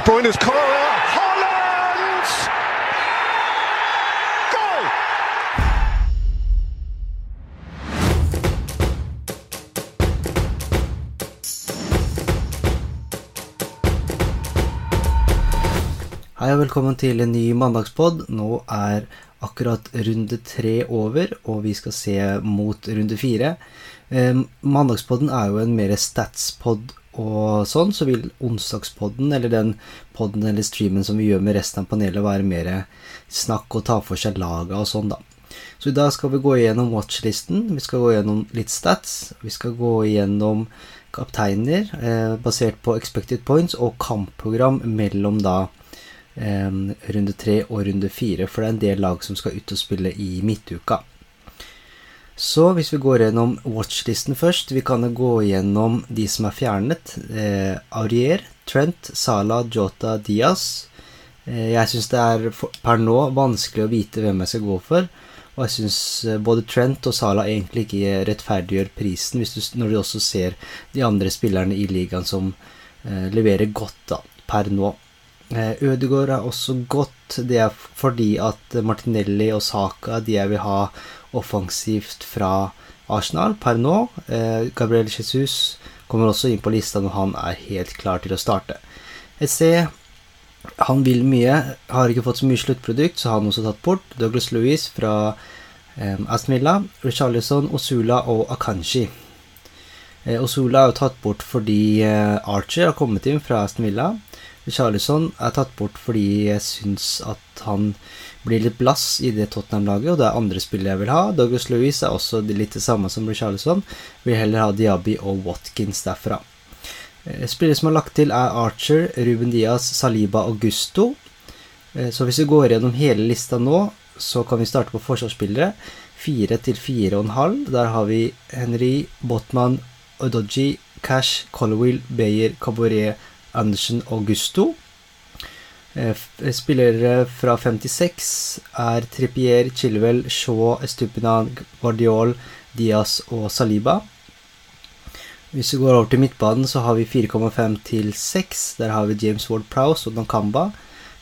De Bruyne's corner. Holland! Goal! Hei og velkommen til en ny mandagspod. Nå er akkurat runde tre over, og vi skal se mot runde fire. Eh, mandagspodden er jo en mer statspod og sånn, så vil onsdagspodden, eller den podden eller streamen som vi gjør med resten av panelet, være mer snakk og ta for seg laga og sånn, da. Så i dag skal vi gå igjennom watchlisten, vi skal gå igjennom litt stats, vi skal gå igjennom kapteiner eh, basert på expected points og kampprogram mellom da eh, runde tre og runde fire, for det er en del lag som skal ut og spille i midtuka. Så hvis vi går gjennom watchlisten først, vi kan gå gjennom de som er fjernet. Eh, Aurier, Trent, Sala, Jota, Diaz. Eh, jeg syns det er for, per nå vanskelig å vite hvem jeg skal gå for. Og jeg syns både Trent og Sala egentlig ikke rettferdiggjør prisen, du, når du også ser de andre spillerne i ligaen som eh, leverer godt da, per nå. Eh, Ødegaard er også godt. Det er fordi at Martinelli og Saka de jeg vil ha offensivt fra Arsenal per nå. Eh, Gabriel Jesus kommer også inn på lista når han er helt klar til å starte. SC, han vil mye, har ikke fått så mye sluttprodukt, så har han også tatt bort. Douglas Louis fra eh, Aston Villa, Richarlison, Osula og Akanshi. Osula er jo tatt bort fordi Archer har kommet inn fra Aston Villa. Richarlison er tatt bort fordi jeg syns at han blir litt blass i det Tottenham-laget, og det er andre spillere jeg vil ha. Douglas Louise er også litt det samme som Charlison. Vil heller ha Diaby og Watkins derfra. Spillere som er lagt til, er Archer, Ruben Diaz, Saliba og Gusto. Så hvis vi går gjennom hele lista nå, så kan vi starte på forsvarsspillere. Fire til fire og en halv. Der har vi Henry, Botman, Odoji, Cash, Colwill, Bayer, Caboret, Andersen og Gusto. Spillere fra 56 er Trippier, Chilwell, Shaw, Estupinan, Guardiol, Diaz og Saliba. Hvis vi går over til midtbanen, så har vi 4,5 til 6. Der har vi James Ward Prowse og Nakamba.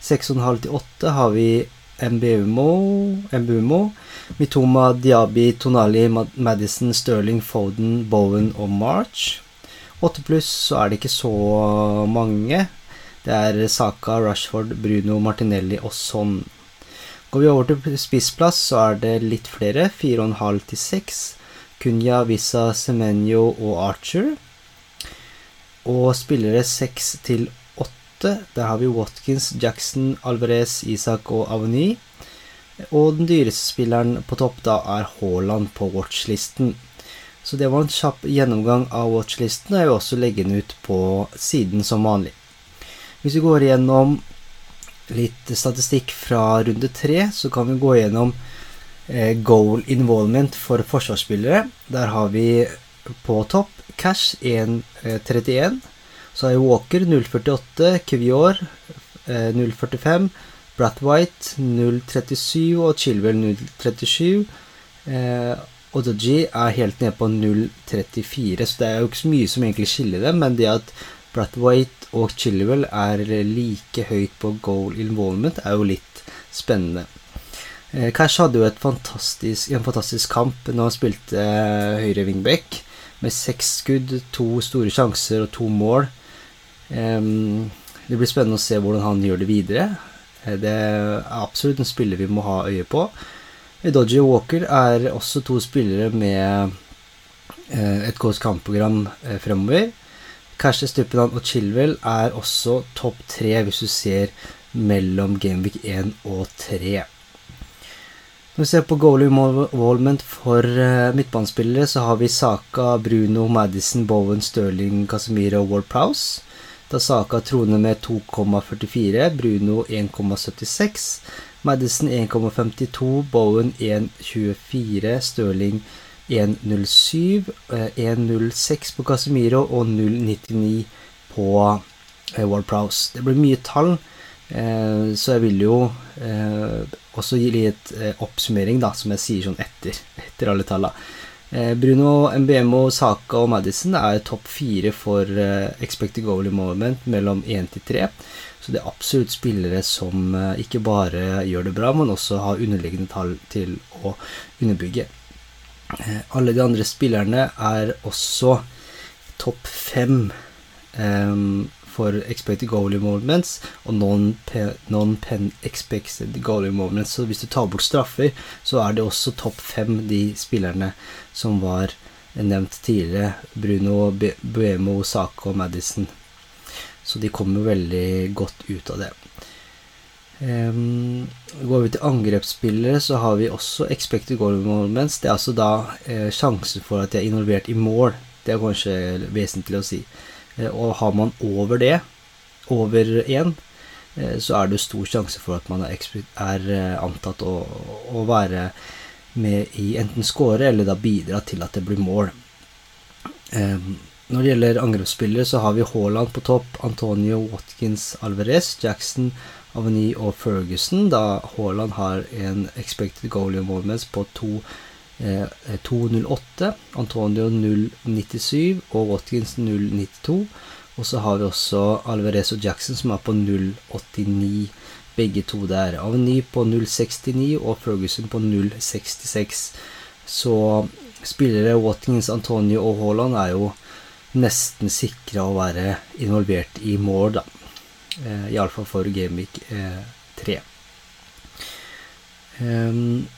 6,5 til 8 har vi Mbumo, Mitoma, Diaby, Tonali, Madison, Sterling, Foden, Bowen og March. 8 pluss så er det ikke så mange. Det er Saka, Rashford, Bruno, Martinelli og sånn. Går vi over til spissplass, så er det litt flere. 4,5 til 6. Kunya, Visa, Semenyo og Archer. Og spillere 6 til 8. Der har vi Watkins, Jackson, Alvarez, Isak og Aveny. Og den dyreste spilleren på topp da er Haaland på watchlisten. Så det var en kjapp gjennomgang av watchlisten, og jeg vil også legge den ut på siden som vanlig. Hvis vi går igjennom litt statistikk fra runde tre, så kan vi gå igjennom goal involvement for forsvarsspillere. Der har vi på topp Cash 1.31. Så har Walker 0.48, Kvior 0.45, Brathwaite 0.37 og Chilwell 0.37. Odoji er helt nede på 0.34, så det er jo ikke så mye som egentlig skiller dem, men det at Brathwaite og Chilwell er like høyt på goal involvement, er jo litt spennende. Cash hadde jo fantastisk, en fantastisk kamp når han spilte høyre wingback, med seks skudd, to store sjanser og to mål. Det blir spennende å se hvordan han gjør det videre. Det er absolutt en spiller vi må ha øye på. Dodgy Walker er også to spillere med et godt kampprogram fremover. Cash Stupinan og Chilwell er også topp tre hvis du ser mellom Gameweek 1 og 3. Når vi ser på goal involvement for midtbanespillere, så har vi Saka, Bruno, Madison, Bowen, Stirling, Casemiro og Ward Prowse. Da Saka troner med 2,44, Bruno 1,76, Madison 1,52, Bowen 1,24, Stirling 1,07, 1,06 på Casemiro og 0,99 på Ward Prowse. Det blir mye tall. Så jeg vil jo også gi litt oppsummering, da, som jeg sier sånn etter, etter alle tallene. Eh, Bruno MBMO, Saka og Madison er topp fire for eh, expected goal moment mellom 1 til 3. Så det er absolutt spillere som eh, ikke bare gjør det bra, men også har underliggende tall til å underbygge. Alle de andre spillerne er også topp fem ehm, for expected goalie moments og non-pen non goalie involvements. Så hvis du tar bort straffer, så er det også topp fem de spillerne som var nevnt tidligere. Bruno, Buemo, Saka og Madison. Så de kommer veldig godt ut av det. Um, går vi til angrepsspillere, så har vi også expected goal moments. Det er altså da eh, sjansen for at de er involvert i mål. Det er kanskje vesentlig å si. Eh, og har man over det, over én, eh, så er det stor sjanse for at man er, eh, antatt å, å, være med i enten score eller da bidra til at det blir mål. Når det gjelder angrepsspillere, så har vi Haaland på topp, Antonio Watkins Alvarez, Jackson, Aveny og Ferguson, da Haaland har en expected goal involvements på to 2,08, eh, Antonio 0,97 og Watkins 0,92. Og så har vi også Alvarez og Jackson som er på 0,89, begge to der. Aveny på 0,69 og Ferguson på 0,66. Så spillere Watkins, Antonio og Haaland er jo nesten sikra å være involvert i mål, da. Eh, Iallfall for Gameweek eh, 3. Um,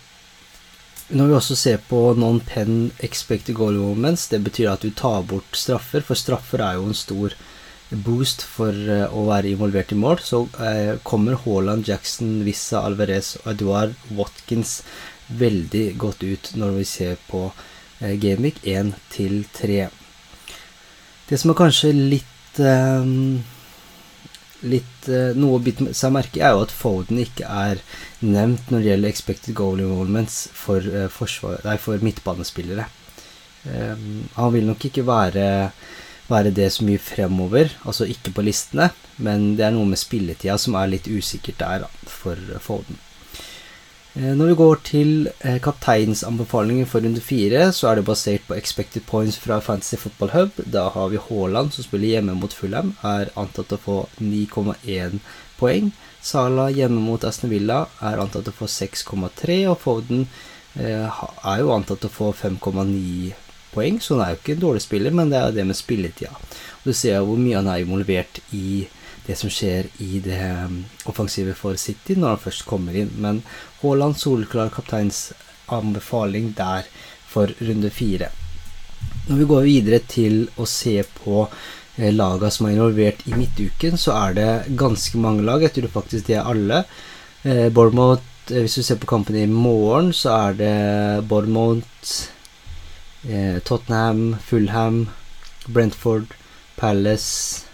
når vi også ser på non-pen expected goal moments, det betyr at du tar bort straffer, for straffer er jo en stor boost for uh, å være involvert i mål, så uh, kommer Haaland, Jackson, Vissa, Alvarez og Eduard Watkins veldig godt ut når vi ser på uh, Gameweek 1 til 3. Det som er kanskje litt um, litt eh, Noe å bite seg merke er jo at Foden ikke er nevnt når det gjelder expected goal involvements for, uh, forsvar, nei, for midtbanespillere. Um, han vil nok ikke være, være, det så mye fremover, altså ikke på listene, men det er noe med spilletida som er litt usikkert der for Foden. Eh, når vi går til kapteinsanbefalinger kapteinens anbefalinger for runde fire, så er det basert på expected points fra Fantasy Football Hub. Da har vi Haaland, som spiller hjemme mot Fulham, er antatt å få 9,1 poeng. Sala hjemme mot Aston Villa er antatt å få 6,3, og Foden eh, er jo antatt å få 5,9 poeng, så han er jo ikke en dårlig spiller, men det er det med spilletida. Du ser jo hvor mye han er involvert i det som skjer i det um, offensive for City når han først kommer inn. Men Haaland soleklar kapteinsanbefaling der for runde fire. Når vi går videre til å se på eh, laga som er involvert i midtuken, så er det ganske mange lag. Jeg tror faktisk det er alle. Eh, Bournemouth, eh, hvis du ser på kampen i morgen, så er det Bournemouth, Tottenham, Fulham, Brentford, Palace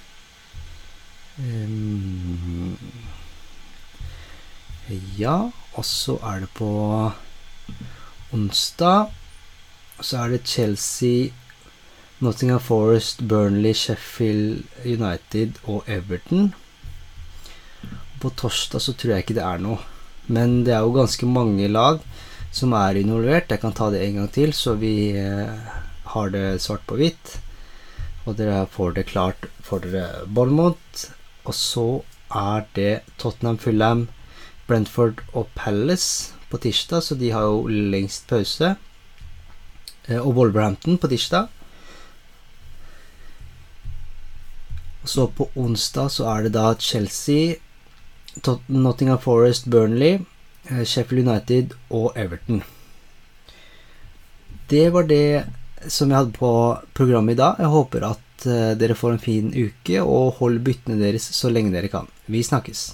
ja, og så er det på onsdag Så er det Chelsea, Nottingham Forest, Burnley, Sheffield United og Everton. På torsdag så tror jeg ikke det er noe. Men det er jo ganske mange lag som er involvert. Jeg kan ta det en gang til, så vi eh, har det svart på hvitt. Og dere får det klart for. Bournemouth, og så er det Tottenham Fulham, Brentford og Palace på tirsdag, så de har jo lengst pause. Eh, og Wolverhampton på tirsdag. Og så på onsdag så er det da Chelsea, Nottingham Forest, Burnley, eh, Sheffield United og Everton. Det var det som jeg hadde på programmet i dag. Jeg håper at dere får en fin uke, og hold byttene deres så lenge dere kan. Vi snakkes.